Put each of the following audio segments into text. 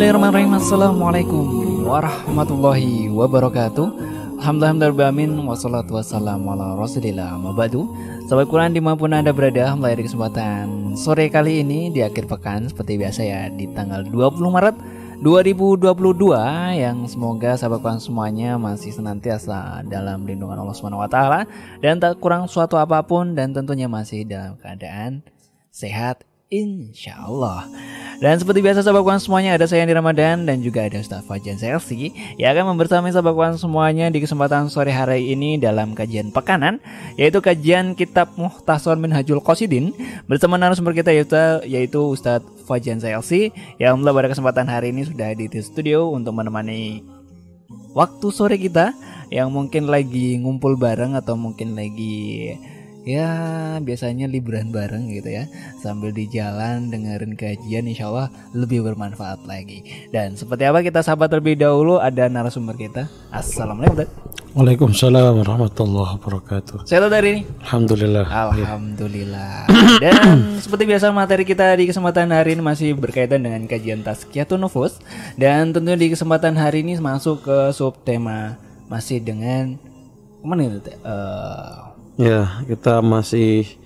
Bismillahirrahmanirrahim. Assalamualaikum warahmatullahi wabarakatuh. Alhamdulillah Wassalatu wassalamu ala rasulillah. Mabadu Sahabat Quran di mana pun anda berada Mulai dari kesempatan sore kali ini Di akhir pekan seperti biasa ya Di tanggal 20 Maret 2022 Yang semoga sahabat Quran semuanya Masih senantiasa dalam lindungan Allah SWT Dan tak kurang suatu apa pun Dan tentunya masih dalam keadaan sehat Insya Allah Dan seperti biasa sahabat kawan semuanya Ada saya di Ramadan dan juga ada Ustaz Fajan Selsi Yang akan membersamai sahabat kawan semuanya Di kesempatan sore hari ini dalam kajian pekanan Yaitu kajian kitab Muhtasar Minhajul Qasidin. Bersama narasumber kita yaitu, yaitu Ustaz Fajan Selsi Yang mulai pada kesempatan hari ini sudah di studio Untuk menemani waktu sore kita Yang mungkin lagi ngumpul bareng Atau mungkin lagi ya biasanya liburan bareng gitu ya. Sambil di jalan dengerin kajian insya Allah lebih bermanfaat lagi. Dan seperti apa kita sahabat terlebih dahulu? Ada narasumber kita. Assalamualaikum Waalaikumsalam warahmatullahi wabarakatuh. Saya tahu dari ini. Alhamdulillah. Alhamdulillah. Dan seperti biasa materi kita di kesempatan hari ini masih berkaitan dengan kajian Tazkiyatun Nufus Dan tentunya di kesempatan hari ini masuk ke subtema masih dengan mana itu? Uh, Ya, kita masih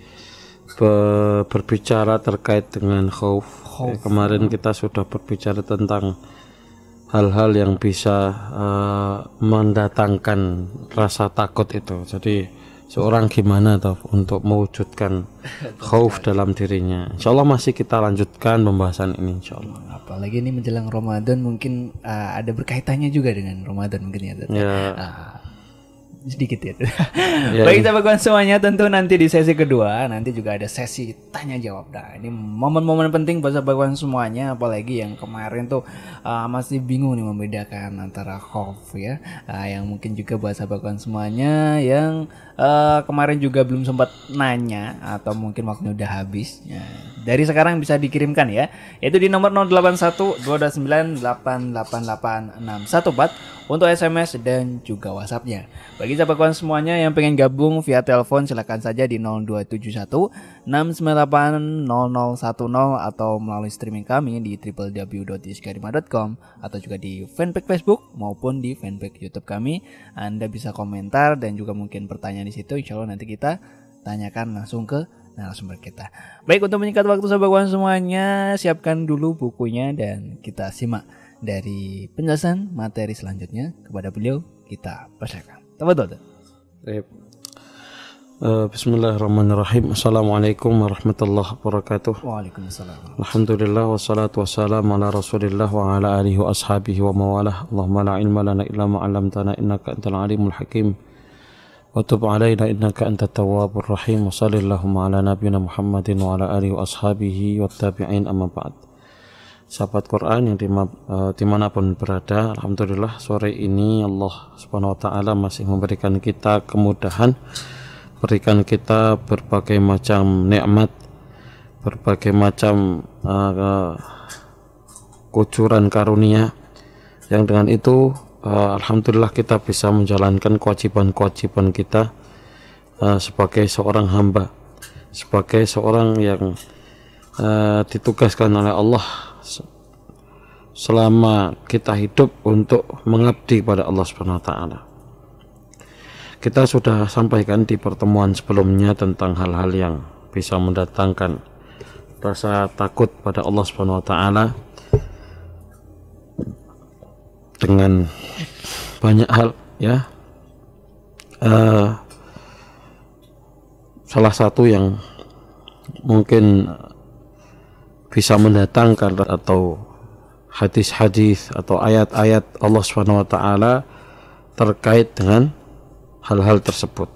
berbicara terkait dengan khauf. Ya, kemarin kita sudah berbicara tentang hal-hal yang bisa uh, mendatangkan rasa takut itu. Jadi seorang gimana tuh untuk mewujudkan khauf dalam dirinya. Insya Allah masih kita lanjutkan pembahasan ini Insya Allah. Apalagi ini menjelang Ramadan mungkin uh, ada berkaitannya juga dengan Ramadan mungkin ya. Ya. Uh, sedikit ya. yeah. Baik sahabat kawan semuanya tentu nanti di sesi kedua nanti juga ada sesi tanya jawab. Nah ini momen-momen penting buat sahabat semuanya apalagi yang kemarin tuh uh, masih bingung nih membedakan antara khawf ya uh, yang mungkin juga buat sahabat semuanya yang uh, kemarin juga belum sempat nanya atau mungkin waktunya udah habis. Ya, dari sekarang bisa dikirimkan ya yaitu di nomor 081 229 888 untuk SMS dan juga WhatsAppnya. Bagi sahabat kawan semuanya yang pengen gabung via telepon silahkan saja di 0271 698 0010 atau melalui streaming kami di www.iskarima.com atau juga di fanpage Facebook maupun di fanpage YouTube kami. Anda bisa komentar dan juga mungkin pertanyaan di situ. Insya Allah nanti kita tanyakan langsung ke narasumber kita. Baik untuk menyingkat waktu sahabat semuanya, siapkan dulu bukunya dan kita simak dari penjelasan materi selanjutnya kepada beliau kita persilakan. Tafadhol. Uh, Bismillahirrahmanirrahim. Assalamualaikum warahmatullahi wabarakatuh. Waalaikumsalam. Alhamdulillah wassalatu wassalamu ala rasulillah wa ala alihi wa ashabihi wa mawalah. Allahumma la ilma lana illa ma'alamtana innaka antal alimul hakim. Wa tub alaina innaka antat tawwabur rahim. Wa sallallahu ala nabiyina Muhammadin wa ala alihi wa ashabihi wa tabi'in. Amma ba'd. Sahabat Quran yang uh, di mana pun berada Alhamdulillah sore ini Allah subhanahu wa ta'ala masih memberikan kita kemudahan berikan kita berbagai macam nikmat berbagai macam uh, kucuran karunia yang dengan itu uh, Alhamdulillah kita bisa menjalankan kewajiban-kewajiban kita uh, sebagai seorang hamba sebagai seorang yang uh, ditugaskan oleh Allah selama kita hidup untuk mengabdi pada Allah Subhanahu wa taala. Kita sudah sampaikan di pertemuan sebelumnya tentang hal-hal yang bisa mendatangkan rasa takut pada Allah Subhanahu wa taala dengan banyak hal ya. Uh, salah satu yang mungkin bisa mendatangkan atau hadis-hadis atau ayat-ayat Allah Subhanahu wa taala terkait dengan hal-hal tersebut.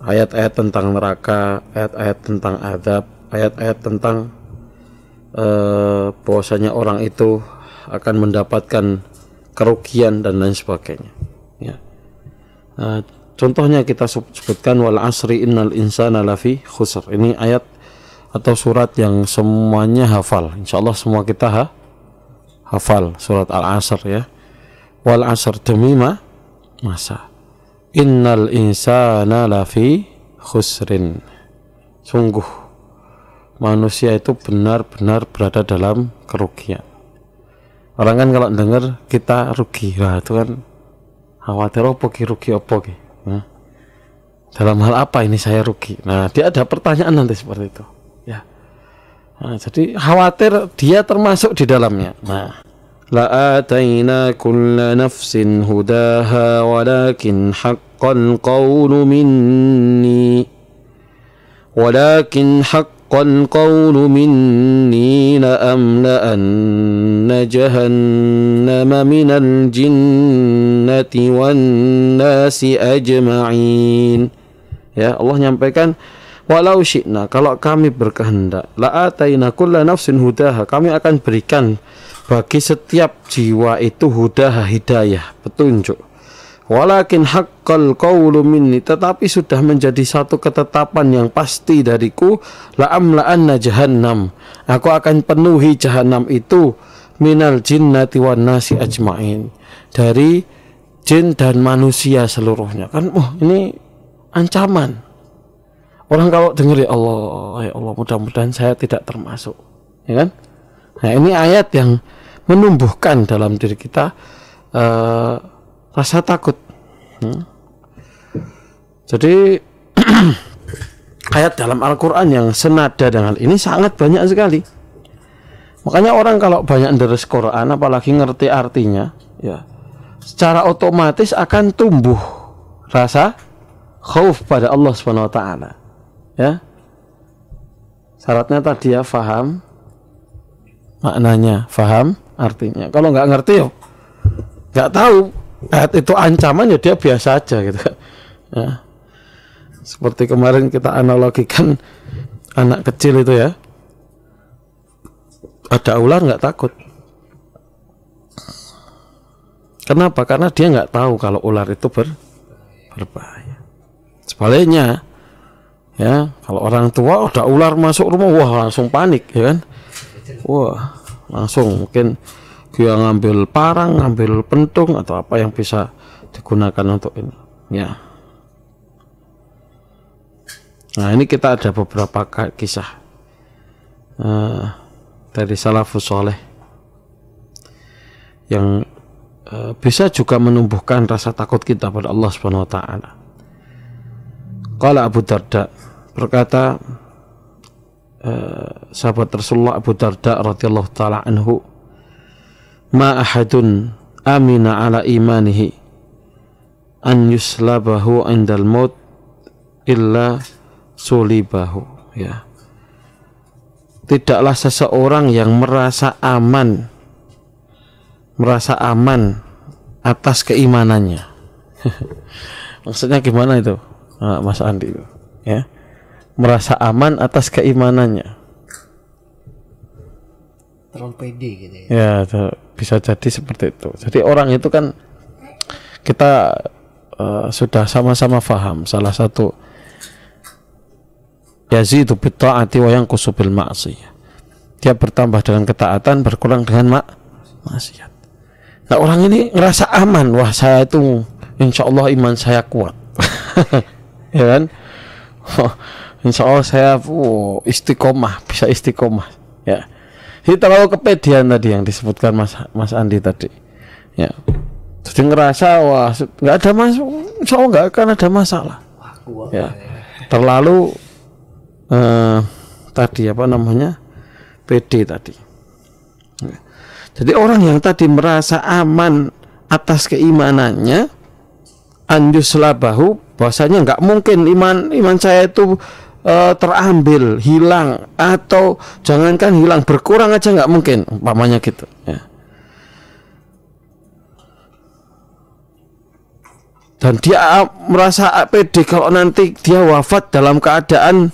Ayat-ayat tentang neraka, ayat-ayat tentang azab, ayat-ayat tentang bahwasanya orang itu akan mendapatkan kerugian dan lain sebagainya. Ya. Uh, contohnya kita sebutkan wal asri innal insana lafi khusr. Ini ayat atau surat yang semuanya hafal. Insya Allah semua kita ha? hafal surat Al-Asr ya. Wal asr demi ma? masa. Innal insana lafi khusrin. Sungguh manusia itu benar-benar berada dalam kerugian. Orang kan kalau dengar kita rugi, lah itu kan khawatir apa ki rugi apa ki. Nah, dalam hal apa ini saya rugi? Nah, dia ada pertanyaan nanti seperti itu. Ya. Nah, jadi khawatir dia termasuk di dalamnya. Nah, لآتينا كل نفس هداها ولكن حق القول مني ولكن حق القول مني لأملأن جهنم من الجنة والناس أجمعين ya Allah nyampaikan walau syi'na kalau kami berkehendak la ataina kulla nafsin hudaha kami akan berikan bagi setiap jiwa itu hudah hidayah petunjuk. Walakin haqqal qawlu minni tetapi sudah menjadi satu ketetapan yang pasti dariku la amla'anna jahannam. Aku akan penuhi jahannam itu minal jinnati wan nasi ajmain. Dari jin dan manusia seluruhnya. Kan oh ini ancaman. Orang kalau dengar ya Allah ya Allah mudah-mudahan saya tidak termasuk. Ya kan? Nah ini ayat yang menumbuhkan dalam diri kita uh, rasa takut. Hmm. Jadi ayat dalam Al-Quran yang senada dengan ini sangat banyak sekali. Makanya orang kalau banyak deres Quran, apalagi ngerti artinya, ya, secara otomatis akan tumbuh rasa khauf pada Allah Subhanahu Wa Taala. Ya, syaratnya tadi ya faham maknanya, faham artinya. Kalau nggak ngerti ya nggak tahu ayat itu ancaman ya dia biasa aja gitu. Ya. Seperti kemarin kita analogikan anak kecil itu ya. Ada ular nggak takut. Kenapa? Karena dia nggak tahu kalau ular itu ber, berbahaya. Sebaliknya, ya kalau orang tua udah ular masuk rumah, wah langsung panik, ya kan? Wah, langsung mungkin dia ngambil parang, ngambil pentung atau apa yang bisa digunakan untuk ini. Ya. Nah ini kita ada beberapa kisah uh, dari salafus soleh yang uh, bisa juga menumbuhkan rasa takut kita pada Allah Subhanahu Wa Taala. Kalau Abu Darda berkata uh, sahabat Rasulullah Abu Darda radhiyallahu taala anhu ma ahadun amina ala imanihi an yuslabahu indal maut illa sulibahu. Ya. Tidaklah seseorang yang merasa aman merasa aman atas keimanannya. Maksudnya gimana itu? Mas Andi ya merasa aman atas keimanannya. Terlalu pede gitu ya. Ya bisa jadi seperti itu. Jadi orang itu kan kita uh, sudah sama-sama faham. Salah satu yazidu bitta'ati wa yang kusubil ma'siyah. Dia bertambah dengan ketaatan berkurang dengan mak maksiat. Nah orang ini ngerasa aman. Wah saya itu insya Allah iman saya kuat. Ya kan insya Allah saya oh, istiqomah bisa istiqomah ya jadi terlalu kepedean tadi yang disebutkan Mas Mas Andi tadi. Ya. Jadi ngerasa wah nggak ada mas, insya Allah nggak akan ada masalah. Ya. Terlalu eh, tadi apa namanya PD tadi. Ya. Jadi orang yang tadi merasa aman atas keimanannya, anjus labahu bahwasanya nggak mungkin iman iman saya itu uh, terambil, hilang atau jangankan hilang berkurang aja nggak mungkin, umpamanya gitu. Ya. Dan dia merasa pede kalau nanti dia wafat dalam keadaan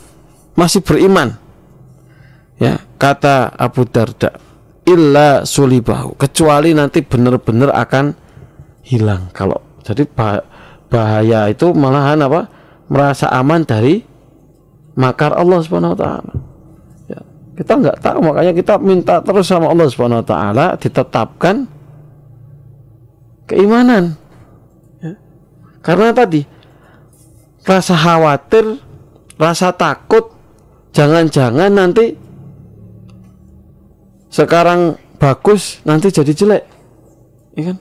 masih beriman. Ya, kata Abu Darda, illa sulibahu, kecuali nanti benar-benar akan hilang. Kalau jadi bahaya itu malahan apa? Merasa aman dari makar Allah Subhanahu wa taala. Ya, kita nggak tahu makanya kita minta terus sama Allah Subhanahu wa taala ditetapkan keimanan. Ya. Karena tadi rasa khawatir, rasa takut jangan-jangan nanti sekarang bagus nanti jadi jelek ya kan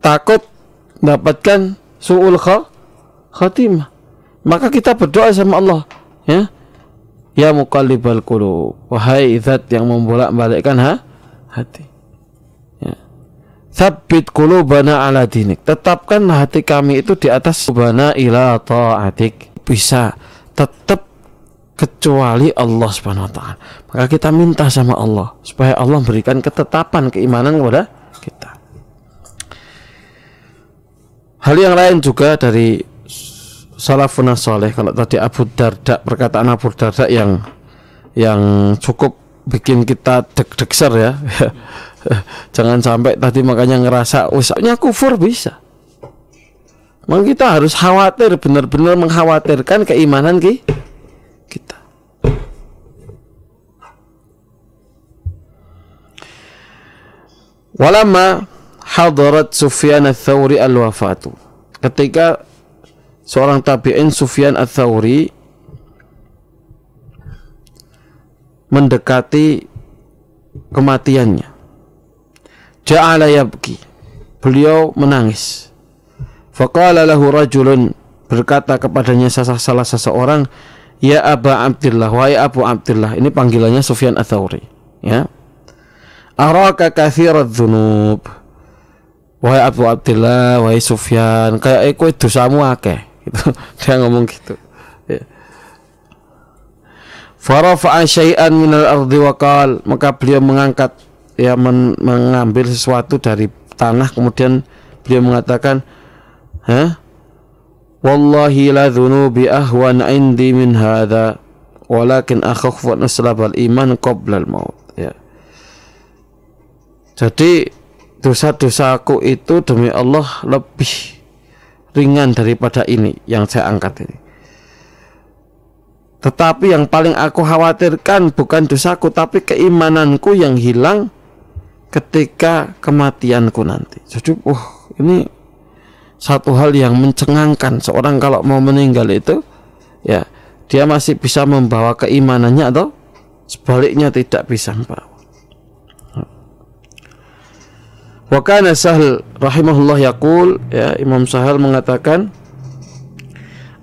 takut mendapatkan suul khatimah maka kita berdoa sama Allah ya ya muqallibal qulub wahai zat yang membolak-balikkan ha? hati ya Thabbit qulubana ala dinik tetapkanlah hati kami itu di atas subhana ila ta'atik bisa tetap kecuali Allah Subhanahu wa taala. Maka kita minta sama Allah supaya Allah berikan ketetapan keimanan kepada kita. Hal yang lain juga dari salafun saleh kalau tadi Abu Darda perkataan Abu Darda yang yang cukup bikin kita deg-degser ya. Jangan sampai tadi makanya ngerasa usahanya kufur bisa. Memang kita harus khawatir benar-benar mengkhawatirkan keimanan kita kita. Walama hadarat Sufyan al-Thawri al-wafatu. Ketika seorang tabi'in Sufyan al-Thawri mendekati kematiannya. Ja'ala yabki. Beliau menangis. Faqala lahu rajulun berkata kepadanya salah seseorang Ya Aba Abdullah, wahai Abu Abdullah. Ini panggilannya Sufyan Ats-Tsauri, ya. Araka katsirat dzunub. Wahai Abu Abdullah, wahai Sufyan, kayak kowe dosamu akeh. Gitu. Dia ngomong gitu. Ya. Farafa'a syai'an minal ardi wa qal, maka beliau mengangkat ya men mengambil sesuatu dari tanah kemudian beliau mengatakan, "Hah? Wallahi la dhunubi ahwan indi min hadha walakin akhaf an aslab al iman qabla al maut ya. Jadi dosa-dosaku itu demi Allah lebih ringan daripada ini yang saya angkat ini. Tetapi yang paling aku khawatirkan bukan dosaku tapi keimananku yang hilang ketika kematianku nanti. Jadi, wah, ini satu hal yang mencengangkan seorang kalau mau meninggal itu ya dia masih bisa membawa keimanannya atau sebaliknya tidak bisa membawa. Wa kana Sahal rahimahullah yaqul ya Imam Sahal mengatakan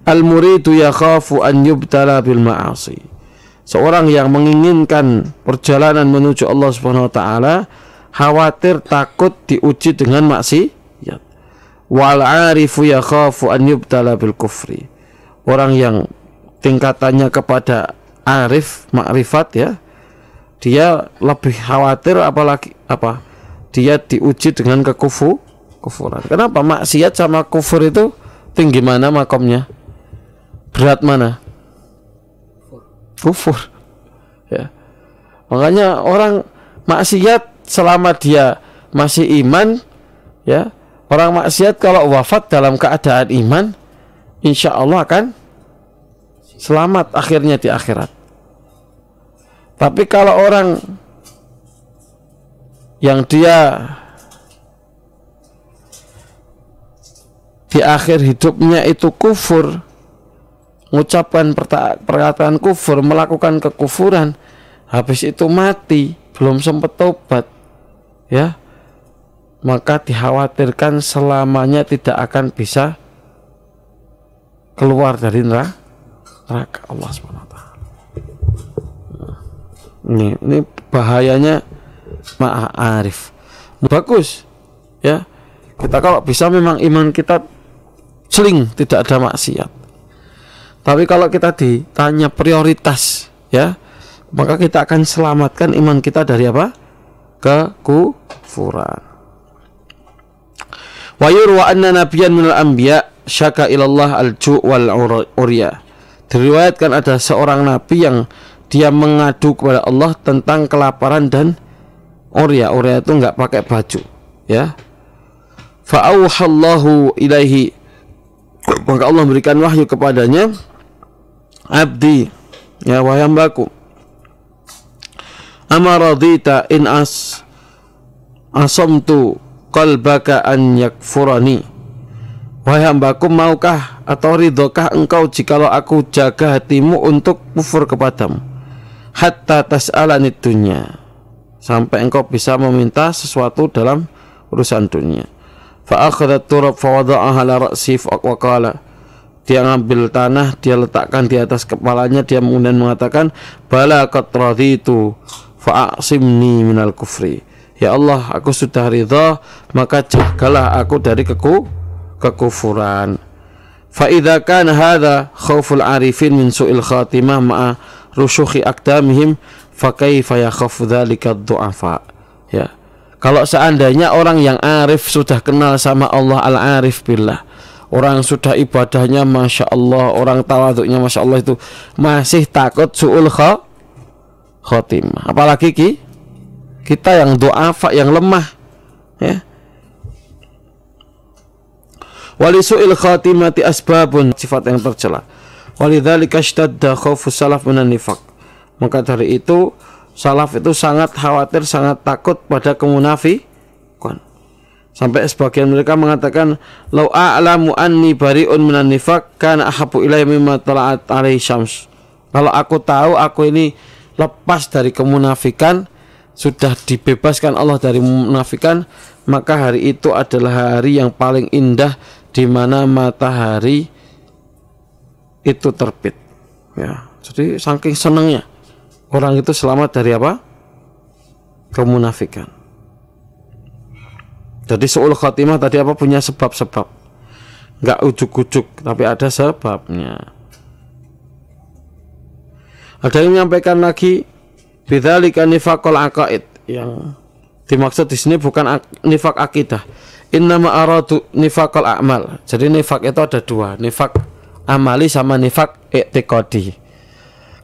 Al muridu yakhafu an yubtala bil ma'asi. Seorang yang menginginkan perjalanan menuju Allah Subhanahu wa taala khawatir takut diuji dengan maksiat wal arifu yakhafu an yubtala bil kufri orang yang tingkatannya kepada arif makrifat ya dia lebih khawatir apalagi apa dia diuji dengan kekufu kufuran. Kenapa? Maksiat sama kufur itu tinggi mana makomnya? Berat mana? Kufur. Ya. Makanya orang maksiat selama dia masih iman ya Orang maksiat kalau wafat dalam keadaan iman, insya Allah akan selamat akhirnya di akhirat. Tapi kalau orang yang dia di akhir hidupnya itu kufur, mengucapkan perkataan kufur, melakukan kekufuran, habis itu mati, belum sempat tobat, ya maka dikhawatirkan selamanya tidak akan bisa keluar dari neraka Allah SWT. Ini, ini bahayanya ma'arif. Bagus, ya. Kita kalau bisa memang iman kita seling tidak ada maksiat. Tapi kalau kita ditanya prioritas, ya, maka kita akan selamatkan iman kita dari apa? Kekufuran. Wa yurwa anna nabiyyan minal anbiya syaka ilallah al-ju' wal urya. Diriwayatkan ada seorang nabi yang dia mengadu kepada Allah tentang kelaparan dan urya. Urya itu enggak pakai baju, ya. Fa'auhallahu ilaihi maka Allah memberikan wahyu kepadanya abdi ya wahai hambaku amaradita in as asamtu an yakfurani Wahai hambaku maukah atau ridhokah engkau jikalau aku jaga hatimu untuk kufur kepadamu Hatta tas'alani dunya sampai engkau bisa meminta sesuatu dalam urusan dunia. Fa akhadhat turab fa wada'aha ala ra'si wa qala. Dia ngambil tanah dia letakkan di atas kepalanya dia kemudian mengatakan bala qad raditu fa aqsimni minal kufri. Ya Allah aku sudah ridha maka jagalah aku dari keku kekufuran. Fa idza kana hadha khauful arifin min su'il khatimah ma'a rusyukhi akdamihim fa kaifa yakhafu dzalika du'afa. Ya. Kalau seandainya orang yang arif sudah kenal sama Allah al-arif billah. Orang sudah ibadahnya Masya Allah Orang tawaduknya Masya Allah itu Masih takut su'ul khotimah Apalagi ki Kita yang do'afa yang lemah Ya. Wali su'il khatimati asbabun Sifat yang tercela. Walidhalika ishtadda khawfu salaf minan nifak Maka dari itu Salaf itu sangat khawatir, sangat takut pada kemunafikan. Sampai sebagian mereka mengatakan, "Lau a'lamu anni bari'un minan nifak kana ahabu ilayya mimma tala'at alaihi syams." Kalau aku tahu aku ini lepas dari kemunafikan, sudah dibebaskan Allah dari menafikan, maka hari itu adalah hari yang paling indah di mana matahari itu terbit. Ya, jadi saking senangnya orang itu selamat dari apa? Kemunafikan. Jadi seul khatimah tadi apa punya sebab-sebab. Enggak ujuk-ujuk, tapi ada sebabnya. Ada yang menyampaikan lagi bidzalika nifaqul aqaid yang dimaksud di sini bukan nifak akidah. Innama aradu nifaqul a'mal. Jadi nifak itu ada dua, nifak amali sama nifak i'tiqadi.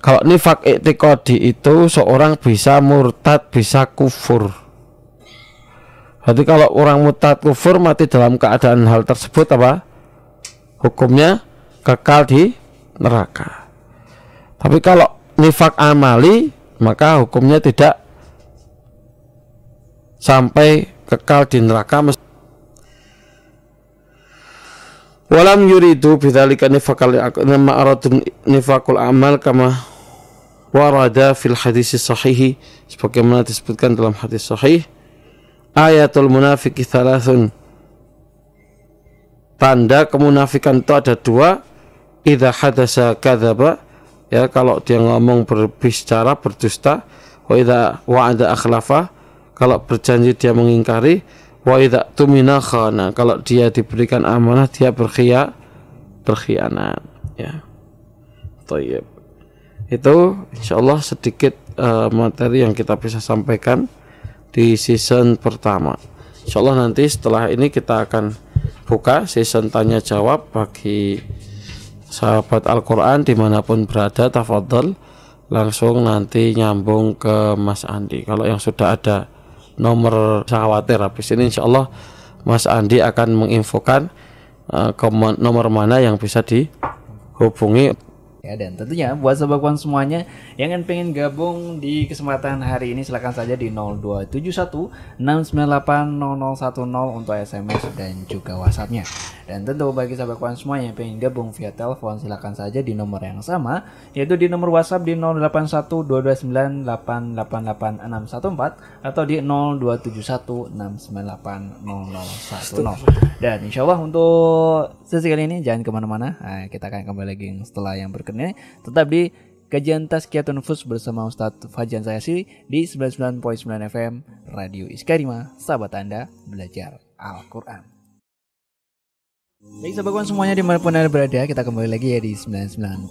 Kalau nifak etikodi itu seorang bisa murtad, bisa kufur. Berarti kalau orang murtad kufur mati dalam keadaan hal tersebut apa? Hukumnya kekal di neraka. Tapi kalau nifak amali maka hukumnya tidak sampai kekal di neraka Walam yuridu bidzalika nifakal nifakul amal kama warada fil hadis sahih sebagaimana disebutkan dalam hadis sahih. Ayatul munafiki thalathun. Tanda kemunafikan itu ada dua. Idza hadasa kadzaba. Ya kalau dia ngomong berbicara berdusta. Wa idza wa'ada akhlafa. Kalau berjanji dia mengingkari. Wa idza tumina khana. Kalau dia diberikan amanah dia berkhia berkhianat. Ya. Tayyib itu insya Allah sedikit uh, materi yang kita bisa sampaikan di season pertama. Insya Allah nanti setelah ini kita akan buka season tanya jawab bagi sahabat Al-Quran di mana pun berada tafadhol langsung nanti nyambung ke Mas Andi. Kalau yang sudah ada nomor khawatir habis ini insya Allah Mas Andi akan menginfokan uh, nomor mana yang bisa dihubungi Ya, dan tentunya buat sobat kawan semuanya yang pengen gabung di kesempatan hari ini silahkan saja di 0271 698 untuk SMS dan juga WhatsAppnya. Dan tentu bagi sahabat kawan semua yang pengen gabung via telepon silahkan saja di nomor yang sama yaitu di nomor WhatsApp di 081229888614 atau di 02716980010. Dan insya Allah untuk sesi kali ini jangan ke mana-mana. Nah, kita akan kembali lagi setelah yang berkenan tetap di Kajian Tazkiyatun Nufus bersama Ustadz Fajan Sayasi di 99.9 FM Radio Iskarima, sahabat Anda belajar Al-Quran. Baik sahabat semuanya di mana pun anda berada Kita kembali lagi ya di 99.9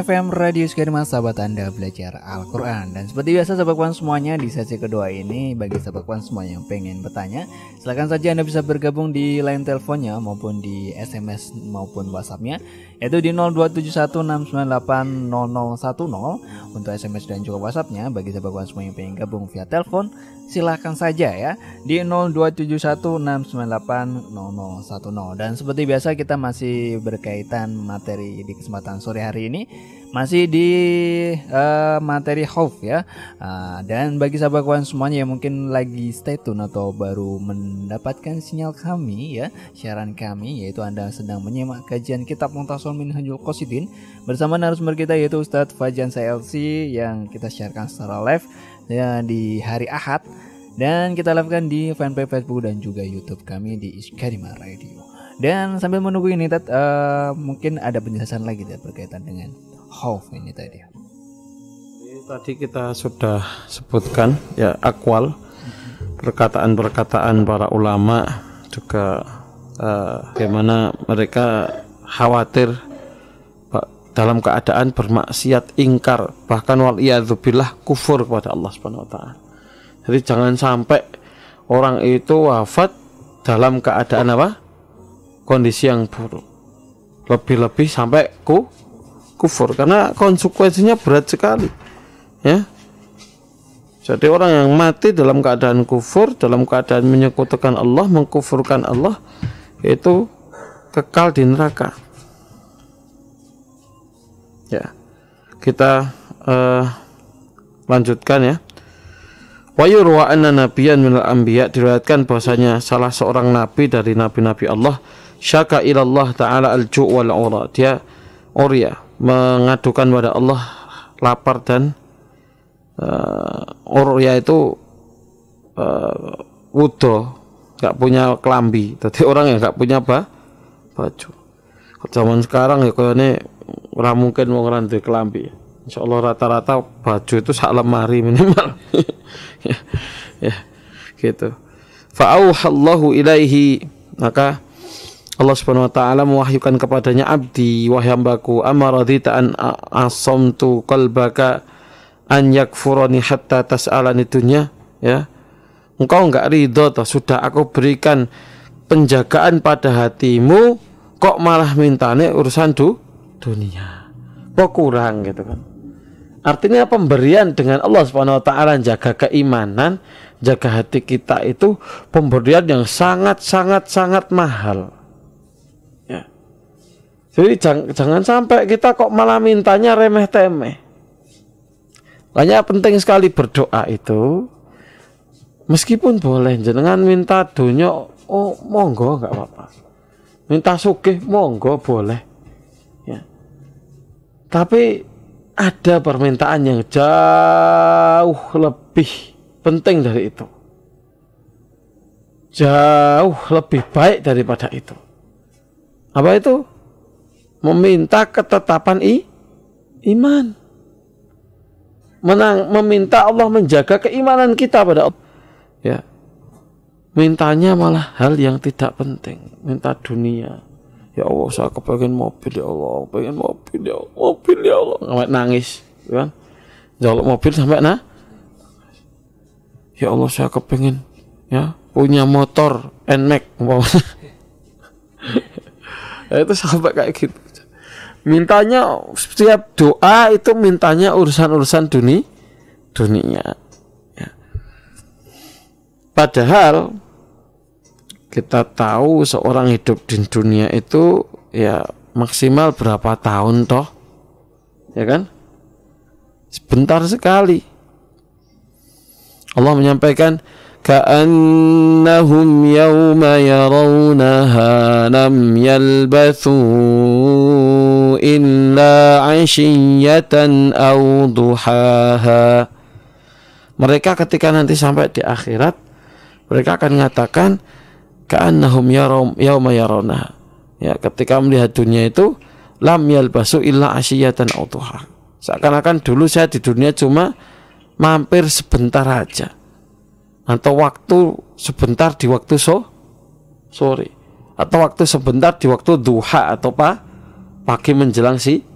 FM Radio Skarima Sahabat anda belajar Al-Quran Dan seperti biasa sahabat semuanya Di sesi kedua ini Bagi sahabat semuanya yang pengen bertanya Silahkan saja anda bisa bergabung di line teleponnya Maupun di SMS maupun Whatsappnya Yaitu di 02716980010 Untuk SMS dan juga Whatsappnya. Bagi sahabat semuanya yang pengen gabung via telepon Silahkan saja ya. Di 02716980010 Dan seperti biasa kita masih berkaitan materi di kesempatan sore hari ini masih di uh, materi hope ya uh, dan bagi sahabat kawan semuanya yang mungkin lagi stay tune atau baru mendapatkan sinyal kami ya siaran kami yaitu anda sedang menyimak kajian kitab Muntasul Minhajul Qasidin bersama narasumber kita yaitu Ustadz Fajan CLC yang kita siarkan secara live ya di hari Ahad dan kita lakukan di fanpage Facebook dan juga YouTube kami di Iskarima Radio. Dan sambil menunggu ini Tat, uh, mungkin ada penjelasan lagi Tat, berkaitan dengan khauf ini tadi. Tadi kita sudah sebutkan ya akwal perkataan-perkataan para ulama juga uh, bagaimana mereka khawatir dalam keadaan bermaksiat ingkar bahkan wal kufur kepada Allah Subhanahu wa taala. Jadi jangan sampai orang itu wafat dalam keadaan apa? kondisi yang buruk. Lebih-lebih sampai ku kufur karena konsekuensinya berat sekali ya. Jadi orang yang mati dalam keadaan kufur dalam keadaan menyekutukan Allah mengkufurkan Allah itu kekal di neraka. Ya kita uh, lanjutkan ya. Wa yurwa anna nabiyyan minal anbiya diriwayatkan bahwasanya salah seorang nabi dari nabi-nabi Allah syaka ilallah taala al-ju' wal dia oria mengadukan pada Allah lapar dan uh, Urya itu uh, wudo nggak punya kelambi. Jadi orang yang nggak punya apa baju. Zaman sekarang ya kayaknya orang mungkin mau ngerantai kelambi. Insya Allah rata-rata baju itu sak lemari minimal. Ya, ya gitu fa'auhallahu ilaihi maka Allah Subhanahu wa taala mewahyukan kepadanya abdi wahai hambaku amaradita an asamtu qalbaka an yakfurani hatta tas'alani dunya ya. Engkau enggak ridho toh sudah aku berikan penjagaan pada hatimu kok malah mintane urusan du dunia? Kok kurang gitu kan. Artinya pemberian dengan Allah Subhanahu wa taala jaga keimanan jaga hati kita itu pemberian yang sangat sangat sangat mahal jadi jangan, jangan sampai kita kok malah mintanya remeh temeh hanya penting sekali berdoa itu meskipun boleh jenengan minta dunia oh monggo nggak apa-apa. Minta sugih monggo boleh. Ya. Tapi ada permintaan yang jauh lebih penting dari itu. Jauh lebih baik daripada itu. Apa itu? Meminta ketetapan i iman menang, meminta Allah menjaga keimanan kita pada Allah. Ya. Mintanya malah hal yang tidak penting, minta dunia. Ya Allah, saya kepengen mobil ya Allah, pengen mobil ya Allah, mobil ya Allah. Sampai nangis, ya kan? Jaluk mobil sampai nah. Ya Allah, saya kepengen ya punya motor Nmax ya, itu sampai kayak gitu mintanya setiap doa itu mintanya urusan-urusan dunia dunia ya. padahal kita tahu seorang hidup di dunia itu ya maksimal berapa tahun toh ya kan sebentar sekali Allah menyampaikan كأنهم يوم يرونها لم يلبثوا إلا عشية أو ضحاها mereka ketika nanti sampai di akhirat mereka akan mengatakan ka'annahum yauma yarawna ya ketika melihat dunia itu lam yalbasu illa asyiyatan aw seakan-akan dulu saya di dunia cuma mampir sebentar aja atau waktu sebentar di waktu so sore atau waktu sebentar di waktu duha atau apa pagi menjelang si siang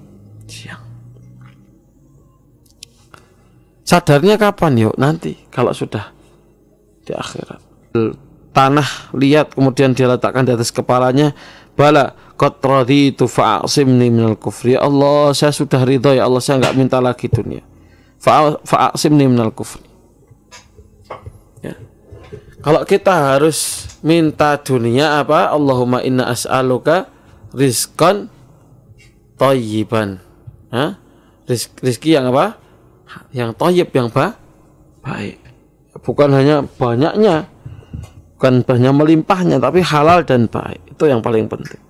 sadarnya kapan yuk? Nanti kalau sudah di akhirat. Tanah lihat kemudian dia letakkan di atas kepalanya bala qad itu fa'asimni minal kufri. Ya Allah saya sudah ridho ya Allah saya nggak minta lagi dunia. Fa'asimni minal kufri. Kalau kita harus minta dunia apa? Allahumma inna as'aluka rizqan thayyiban. Rizki yang apa? Yang thayyib yang ba baik. Bukan hanya banyaknya, bukan banyak melimpahnya, tapi halal dan baik. Itu yang paling penting.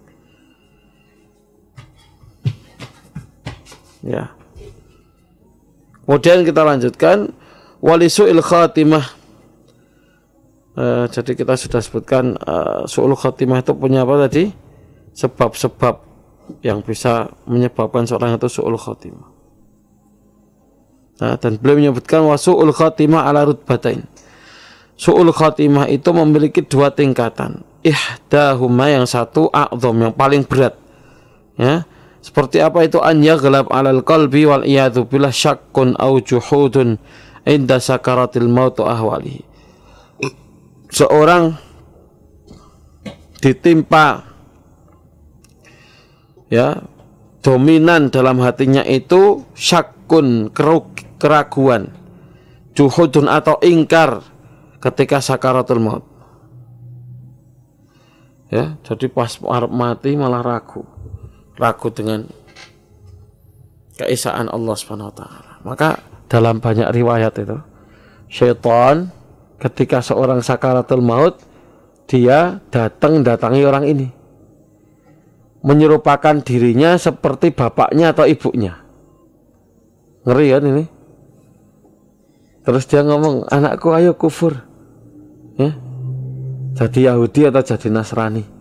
Ya. Kemudian kita lanjutkan walisu'il khatimah uh, jadi kita sudah sebutkan uh, su'ul khatimah itu punya apa tadi sebab-sebab yang bisa menyebabkan seorang itu su'ul khatimah. Nah, dan beliau menyebutkan wasu'ul khatimah ala rutbatain. Su'ul khatimah itu memiliki dua tingkatan. Ihdahuma yang satu a'zam yang paling berat. Ya seperti apa itu? An yaghlab alal qalbi wal iyadu billah syakkun au juhudun inda sakaratil maut ahwalihi. Seorang ditimpa ya dominan dalam hatinya itu syakun keraguan juhudun atau ingkar ketika sakaratul maut ya jadi pas mati malah ragu ragu dengan keesaan Allah Subhanahu wa taala. Maka dalam banyak riwayat itu syaitan ketika seorang sakaratul maut dia datang datangi orang ini menyerupakan dirinya seperti bapaknya atau ibunya ngeri kan ini terus dia ngomong anakku ayo kufur ya jadi Yahudi atau jadi Nasrani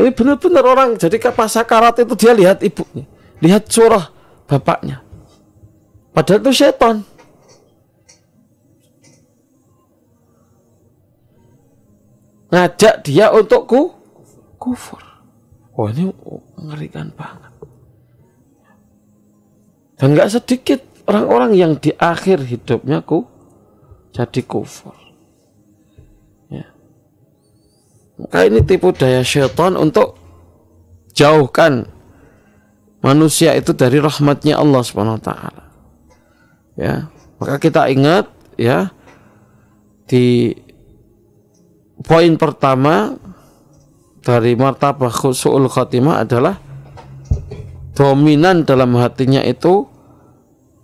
ini benar-benar orang jadi pas sakarat itu dia lihat ibunya, lihat surah bapaknya. Padahal itu setan. Ngajak dia untuk ku kufur. Oh ini mengerikan banget. Dan nggak sedikit orang-orang yang di akhir hidupnya ku jadi kufur. Maka ini tipu daya syaitan untuk jauhkan manusia itu dari rahmatnya Allah Subhanahu wa taala. Ya, maka kita ingat ya di poin pertama dari martabah khusul khatimah adalah dominan dalam hatinya itu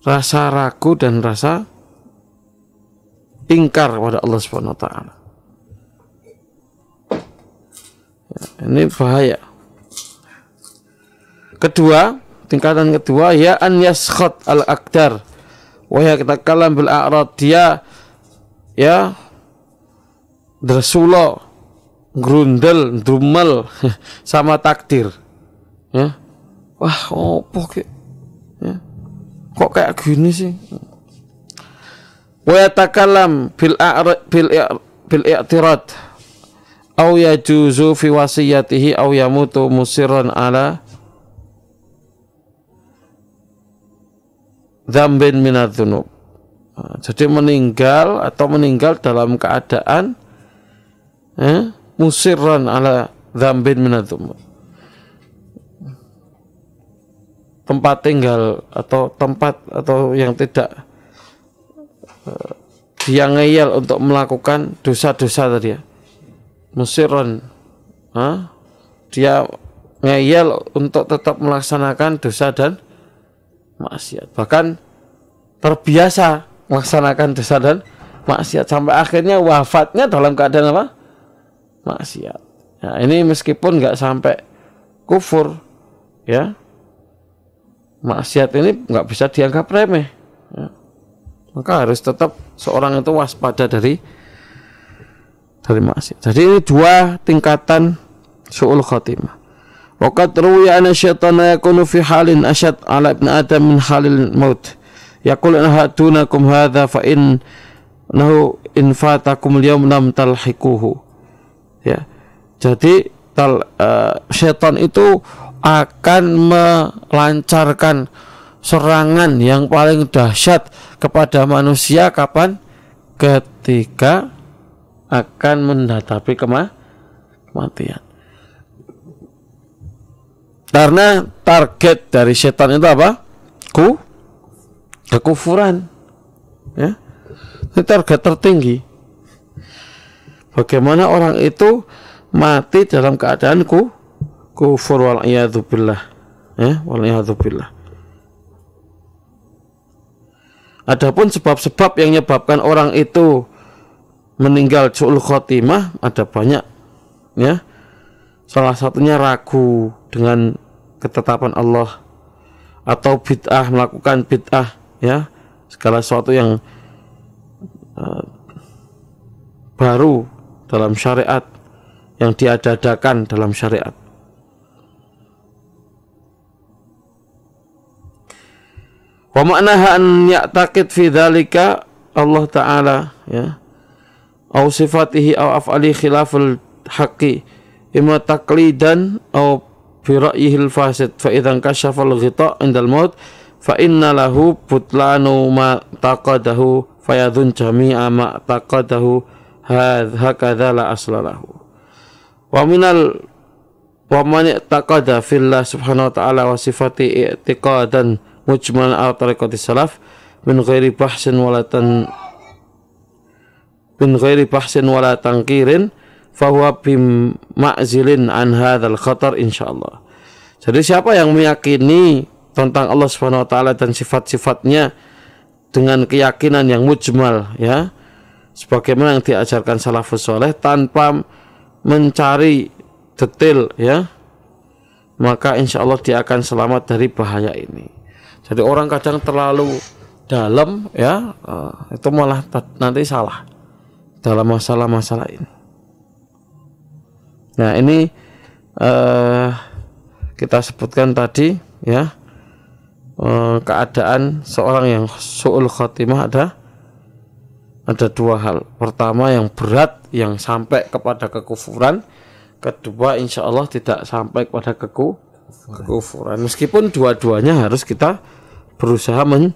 rasa ragu dan rasa ingkar kepada Allah Subhanahu wa taala. Ini bahaya. Kedua, tingkatan kedua ya an yaskhat al akdar. Wa ya kalam bil a'rad dia ya drasulo grundel drumel sama takdir. Ya. Wah opo ke ya. Kok kayak gini sih? Wa yatakalam bil bil bil i'tirad. Au yajuzu fi wasiyatihi au yamutu musirran ala dzambin minadzunub. Jadi meninggal atau meninggal dalam keadaan eh, musirran ala dzambin minadzunub. Tempat tinggal atau tempat atau yang tidak uh, dia ngeyel untuk melakukan dosa-dosa tadi ya musiron ha? dia ngeyel untuk tetap melaksanakan dosa dan maksiat bahkan terbiasa melaksanakan dosa dan maksiat sampai akhirnya wafatnya dalam keadaan apa maksiat nah, ini meskipun nggak sampai kufur ya maksiat ini nggak bisa dianggap remeh ya. maka harus tetap seorang itu waspada dari dari maksiat. Jadi ini dua tingkatan su'ul khatimah. Waqad ruwiya anna syaitana yakunu fi halin asyad ala ibn Adam min halil maut. Yaqul hatunakum hadha fa in nahu in fatakum al-yawm lam. Jadi tal, uh, syaitan itu akan melancarkan serangan yang paling dahsyat kepada manusia kapan? Ketika akan menghadapi kema kematian. Karena target dari setan itu apa? Ku kekufuran. Ya. Ini target tertinggi. Bagaimana orang itu mati dalam keadaan ku kufur wal billah. Ya, wal billah. Adapun sebab-sebab yang menyebabkan orang itu meninggal su'ul khotimah ada banyak ya salah satunya ragu dengan ketetapan Allah atau bid'ah melakukan bid'ah ya segala sesuatu yang uh, baru dalam syariat yang diadadakan dalam syariat. Wa maknaha an ya'taqid fi dzalika Allah taala ya au sifatihi au af'ali khilaful haqqi imma taqlidan au fi ra'yihi al-fasid fa idzan kashafa al-ghita' indal maut fa inna lahu butlanu ma taqadahu fayadhun jami'a ma taqadahu hakadha la asla lahu wa minal wa man taqada fillah subhanahu wa ta'ala wa sifati i'tiqadan mujmal al tariqati salaf min ghairi bahsin wala tan min ghairi bahsin wala tangkirin fahuwa bim ma'zilin an hadzal khatar insyaallah. Jadi siapa yang meyakini tentang Allah Subhanahu wa taala dan sifat-sifatnya dengan keyakinan yang mujmal ya sebagaimana yang diajarkan salafus soleh tanpa mencari detail ya. Maka insya Allah dia akan selamat dari bahaya ini. Jadi orang kadang terlalu dalam ya uh, itu malah nanti salah dalam masalah-masalah ini. Nah ini uh, kita sebutkan tadi ya uh, keadaan seorang yang su'ul khatimah ada ada dua hal. Pertama yang berat yang sampai kepada kekufuran. Kedua insya Allah tidak sampai kepada keku kekufuran. Meskipun dua-duanya harus kita berusaha men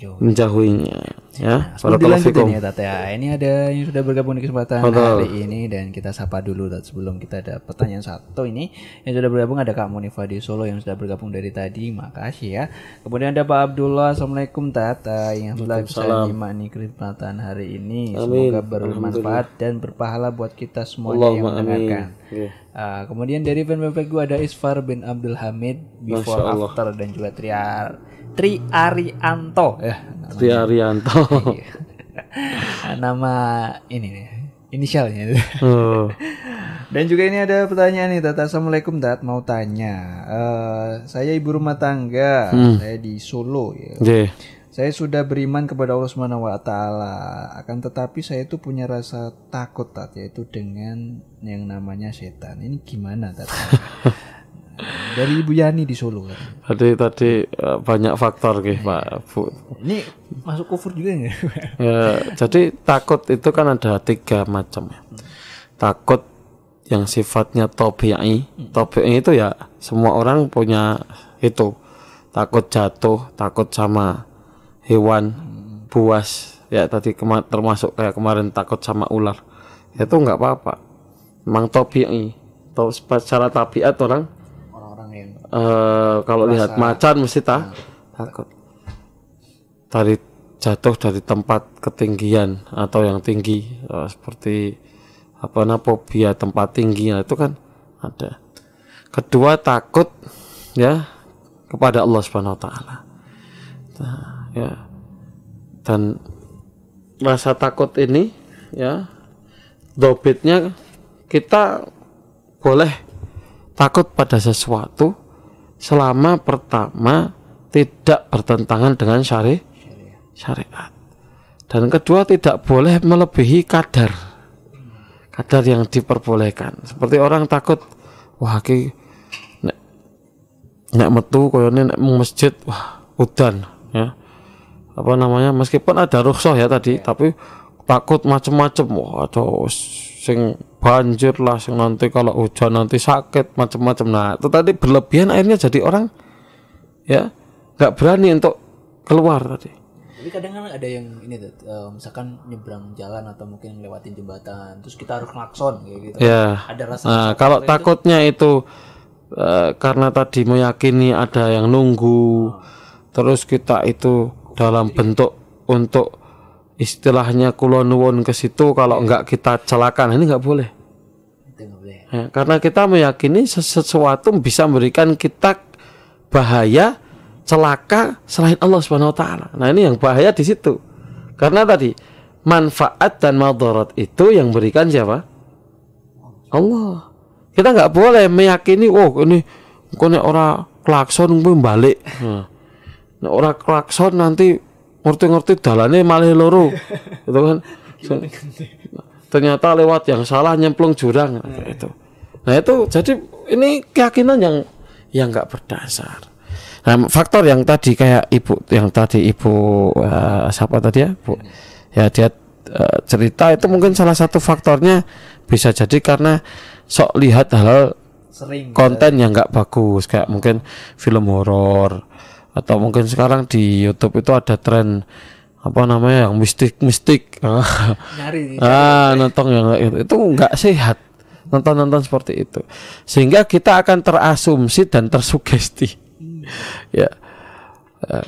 menjauhinya ya. Nah, dilanjutin ya Tata ya. Ini ada yang sudah bergabung di kesempatan Betul. hari ini dan kita sapa dulu Tat sebelum kita ada pertanyaan satu ini yang sudah bergabung ada Kak Munifa di Solo yang sudah bergabung dari tadi. Makasih ya. Kemudian ada Pak Abdullah. Assalamualaikum Tata yang sudah bisa nyimak nih kesempatan hari ini. Amin. Semoga bermanfaat dan berpahala buat kita semuanya yang mendengarkan. Yeah. Uh, kemudian dari fan gue ada Isfar bin Abdul Hamid Before After dan juga Triar Tri Arianto ya. Tri Arianto. Iya. nama ini nih inisialnya. Oh. Dan juga ini ada pertanyaan nih, Tata. Assalamualaikum, Tat. Mau tanya, uh, saya ibu rumah tangga, hmm. saya di Solo ya. Yeah. Saya sudah beriman kepada Allah Subhanahu wa taala, akan tetapi saya itu punya rasa takut Tat yaitu dengan yang namanya setan. Ini gimana Tat? dari Ibu Yani di Solo kan. Tadi tadi uh, banyak faktor gitu Pak Bu. Ini masuk kufur juga nggak? ya, jadi takut itu kan ada tiga macam ya. Takut yang sifatnya tobi'i. Tobi'i itu ya semua orang punya itu. Takut jatuh, takut sama hewan buas. Ya tadi termasuk kayak kemarin takut sama ular. Itu nggak apa-apa. Memang tobi'i. Secara tabiat orang uh, kalau lihat macan mesti tak takut. Dari jatuh dari tempat ketinggian atau yang tinggi uh, seperti apa namanya fobia tempat tinggi nah, itu kan ada. Kedua takut ya kepada Allah Subhanahu wa taala. Nah, ya. Dan rasa takut ini ya dobitnya kita boleh takut pada sesuatu selama pertama tidak bertentangan dengan syari syariat. Dan kedua tidak boleh melebihi kadar. Kadar yang diperbolehkan. Seperti orang takut wah ki nek, nek metu koyone nek masjid wah udan ya. Apa namanya? Meskipun ada rukhsah ya tadi tapi takut macam-macam wah atau sing banjir lah sing nanti kalau hujan nanti sakit macam-macam nah itu tadi berlebihan airnya jadi orang ya nggak berani untuk keluar tadi. Tapi kadang kan ada yang ini tuh uh, misalkan nyebrang jalan atau mungkin lewatin jembatan terus kita harus klakson kayak gitu ya. Ada rasa nah kalau takutnya itu, itu uh, karena tadi meyakini ada yang nunggu oh. terus kita itu dalam bentuk untuk istilahnya kulon nuwun ke situ kalau enggak kita celakan ini enggak boleh. Ya, karena kita meyakini sesuatu bisa memberikan kita bahaya celaka selain Allah Subhanahu wa taala. Nah, ini yang bahaya di situ. Karena tadi manfaat dan madarat itu yang berikan siapa? Allah. Kita nggak boleh meyakini oh ini kone orang klakson gue balik. Nah, orang klakson nanti ngerti-ngerti dalane malah loro. Gitu kan? Ternyata lewat yang salah nyemplung jurang. Nah, itu. Nah itu jadi ini keyakinan yang yang nggak berdasar. Nah faktor yang tadi kayak ibu yang tadi ibu uh, siapa tadi ya? Bu ya dia uh, cerita itu mungkin salah satu faktornya bisa jadi karena sok lihat hal Sering. konten yang nggak bagus. Kayak mungkin film horor atau mungkin sekarang di YouTube itu ada tren apa namanya yang mistik-mistik Nyari. ah nonton yang itu itu nggak sehat nonton-nonton seperti itu. Sehingga kita akan terasumsi dan tersugesti. Ya. Eh,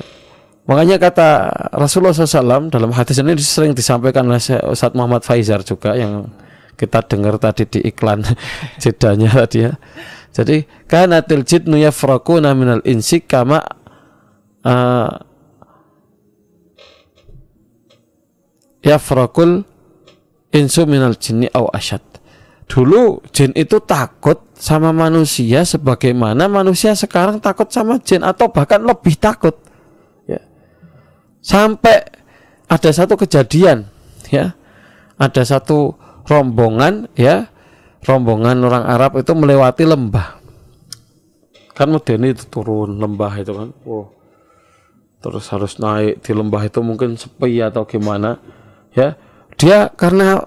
makanya kata Rasulullah SAW dalam hadis ini sering disampaikan oleh Ustadz Muhammad Faizar juga yang kita dengar tadi di iklan jedanya tadi ya. Jadi kanatil jidnu yafraquna minal insi kama uh, yafraqul insu minal jinni au asyad Dulu jin itu takut sama manusia sebagaimana manusia sekarang takut sama jin atau bahkan lebih takut. Ya. Sampai ada satu kejadian ya. Ada satu rombongan ya. Rombongan orang Arab itu melewati lembah. Kan modern itu turun lembah itu kan. Wow. Terus harus naik di lembah itu mungkin sepi atau gimana ya. Dia karena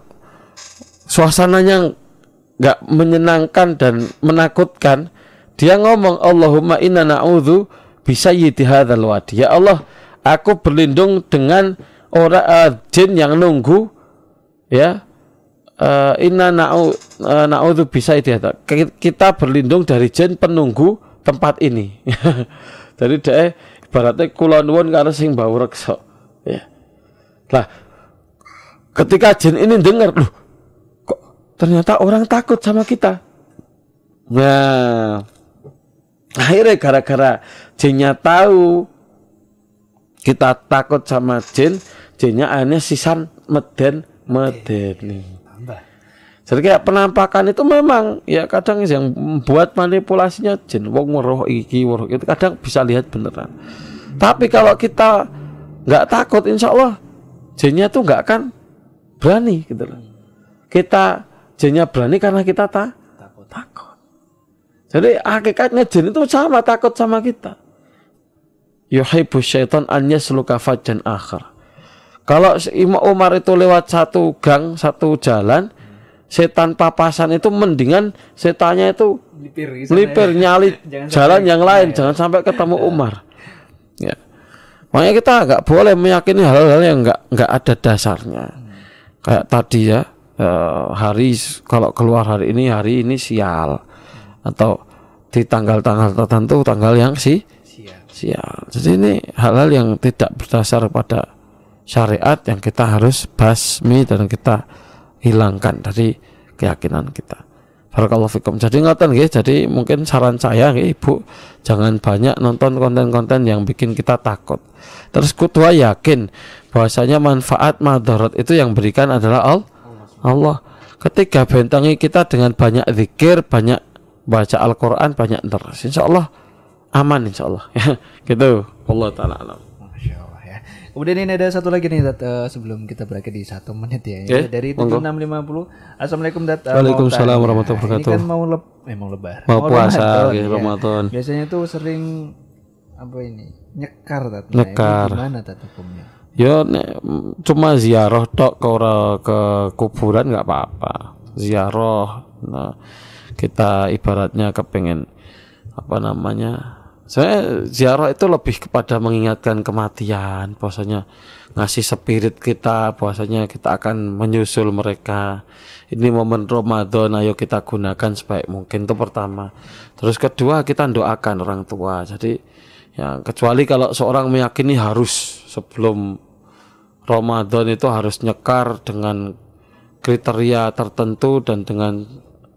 suasananya nggak menyenangkan dan menakutkan dia ngomong Allahumma inna na'udhu bisa hadzal wadi. Ya Allah aku berlindung dengan orang uh, jin yang nunggu ya. Uh, inna na'u uh, na'udhu bisa kita berlindung dari jin penunggu tempat ini. Jadi dia ibaratnya kulon won karena sing bau rekso ya lah ketika jin ini dengar loh ternyata orang takut sama kita. Nah, akhirnya gara-gara jinnya tahu kita takut sama jin, jinnya akhirnya sisan meden meden nih. Jadi kayak penampakan itu memang ya kadang yang membuat manipulasinya jin, wong weruh iki weruh itu kadang bisa lihat beneran. Tapi kalau kita nggak takut, insya Allah jinnya tuh nggak akan berani gitu loh. Kita jinnya berani karena kita tak takut. takut. Jadi hakikatnya jin itu sama takut sama kita. Yuhibbu syaitan an yasluka fajjan akhir. Kalau Imam Umar itu lewat satu gang, satu jalan, setan papasan itu mendingan setannya itu melipir, melipir ya. nyali jalan yang lain, ya. jangan sampai ketemu Umar. Ya. Makanya kita nggak boleh meyakini hal-hal yang nggak nggak ada dasarnya. Kayak tadi ya, uh, hari kalau keluar hari ini hari ini sial atau di tanggal-tanggal tertentu tanggal yang si sial. Jadi ini hal-hal yang tidak berdasar pada syariat yang kita harus basmi dan kita hilangkan dari keyakinan kita. Barakallahu fikum. Jadi ngoten nggih, jadi mungkin saran saya nggih Ibu jangan banyak nonton konten-konten yang bikin kita takut. Terus kutua yakin bahwasanya manfaat madarat itu yang berikan adalah Allah Allah ketika bentangi kita dengan banyak zikir banyak baca Al-Quran banyak terus insya Allah aman insya Allah ya gitu Allah taala alam. Kemudian ini ada satu lagi nih Dat, uh, sebelum kita berakhir di satu menit ya. Yeah, dari tujuh enam lima puluh. Assalamualaikum Dat. Uh, Waalaikumsalam warahmatullahi wabarakatuh. Ini kan mau leb, eh mau lebar. Mau, mau puasa, ya. Ramadan. Biasanya tuh sering apa ini nyekar Dat. Nah, nyekar. Gimana Dat hukumnya? ya nek, cuma ziarah tok ke ke kuburan nggak apa-apa ziarah nah kita ibaratnya kepengen apa namanya saya ziarah itu lebih kepada mengingatkan kematian bahwasanya ngasih spirit kita bahwasanya kita akan menyusul mereka. Ini momen Ramadan ayo kita gunakan sebaik mungkin itu pertama. Terus kedua kita doakan orang tua. Jadi ya kecuali kalau seorang meyakini harus sebelum Ramadan itu harus nyekar dengan kriteria tertentu dan dengan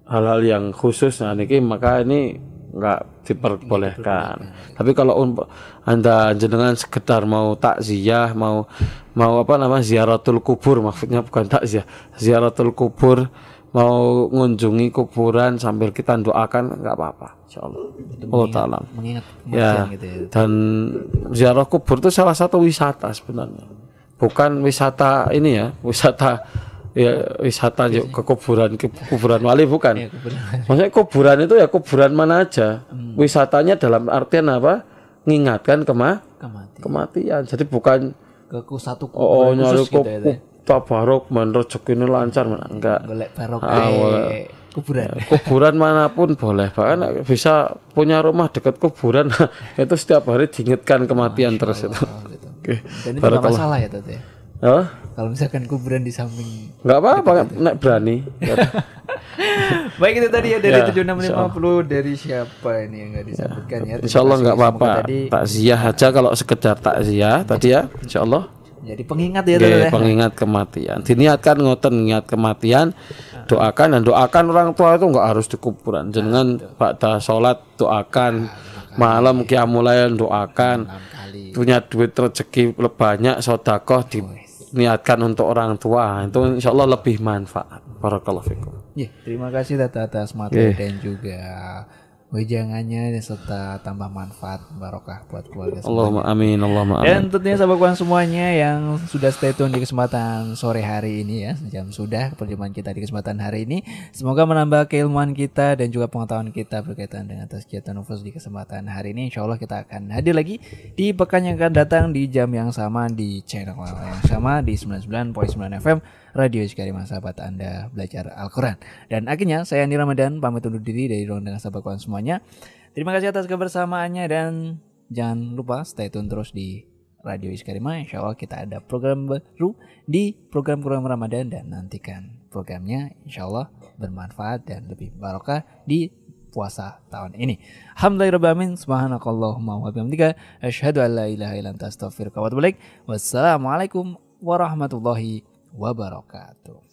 hal-hal yang khusus. Nah ini maka ini nggak diperbolehkan. Tapi kalau anda jenengan sekedar mau takziah, mau mau apa nama ziaratul kubur, maksudnya bukan takziah, ziaratul kubur mau mengunjungi kuburan sambil kita doakan nggak apa-apa insyaallah. Allah taala. mengingat ya gitu ya. dan ziarah kubur itu salah satu wisata sebenarnya. Bukan wisata ini ya wisata ya wisata yuk ke kuburan ke kuburan wali bukan? Iya, kuburan. maksudnya kuburan itu ya kuburan mana aja. Hmm. wisatanya dalam artian apa? Mengingatkan kema kematian. kematian. Jadi bukan ke satu oh kuburan nyari khusus gitu ya tabarok man ini lancar man. enggak. Golek barok Ah, eh, kuburan. Kuburan mana pun boleh. Bahkan bisa punya rumah dekat kuburan itu setiap hari diingatkan kematian terus itu. Oh, gitu. oke dan itu nggak masalah ya Tete Hah? kalau misalkan kuburan di samping nggak apa-apa nek berani. Baik itu tadi ya dari Ya, 7650 dari siapa ini yang nggak disebutkan ya? Insya Allah Terima nggak apa-apa. takziah aja kalau sekedar takziah tadi ya Insya Allah. Jadi pengingat ya Tete pengingat kematian. Diniatkan ngoten ingat kematian doakan dan doakan orang tua itu nggak harus di kuburan jangan pada sholat doakan. Malam kiamulayan doakan. Punya duit rezeki banyak sodakoh diniatkan untuk orang tua itu insya Allah lebih manfaat. Barakallahu fikum. Ya, terima kasih Tata atas materi dan juga wejangannya serta tambah manfaat barokah buat keluarga semua. Allahumma amin Allahumma amin. Dan tentunya sahabat kawan semuanya yang sudah stay tune di kesempatan sore hari ini ya Jam sudah perjumpaan kita di kesempatan hari ini. Semoga menambah keilmuan kita dan juga pengetahuan kita berkaitan dengan tazkiyatun nufus di kesempatan hari ini. Insya Allah kita akan hadir lagi di pekan yang akan datang di jam yang sama di channel yang sama di 99.9 FM Radio Iskarima sahabat Anda belajar Al-Quran Dan akhirnya saya Andi Ramadan pamit undur diri dari ruang dengan sahabat kawan semuanya Terima kasih atas kebersamaannya dan jangan lupa stay tune terus di Radio Iskarima. Insya Allah kita ada program baru di program-program Ramadan dan nantikan programnya insya Allah bermanfaat dan lebih barokah di puasa tahun ini. Alhamdulillahirrahmanirrahim. Subhanakallahumma wa bihamdika. Asyhadu an la ilaha illa anta wa atubu. Wassalamualaikum warahmatullahi wabarakatuh.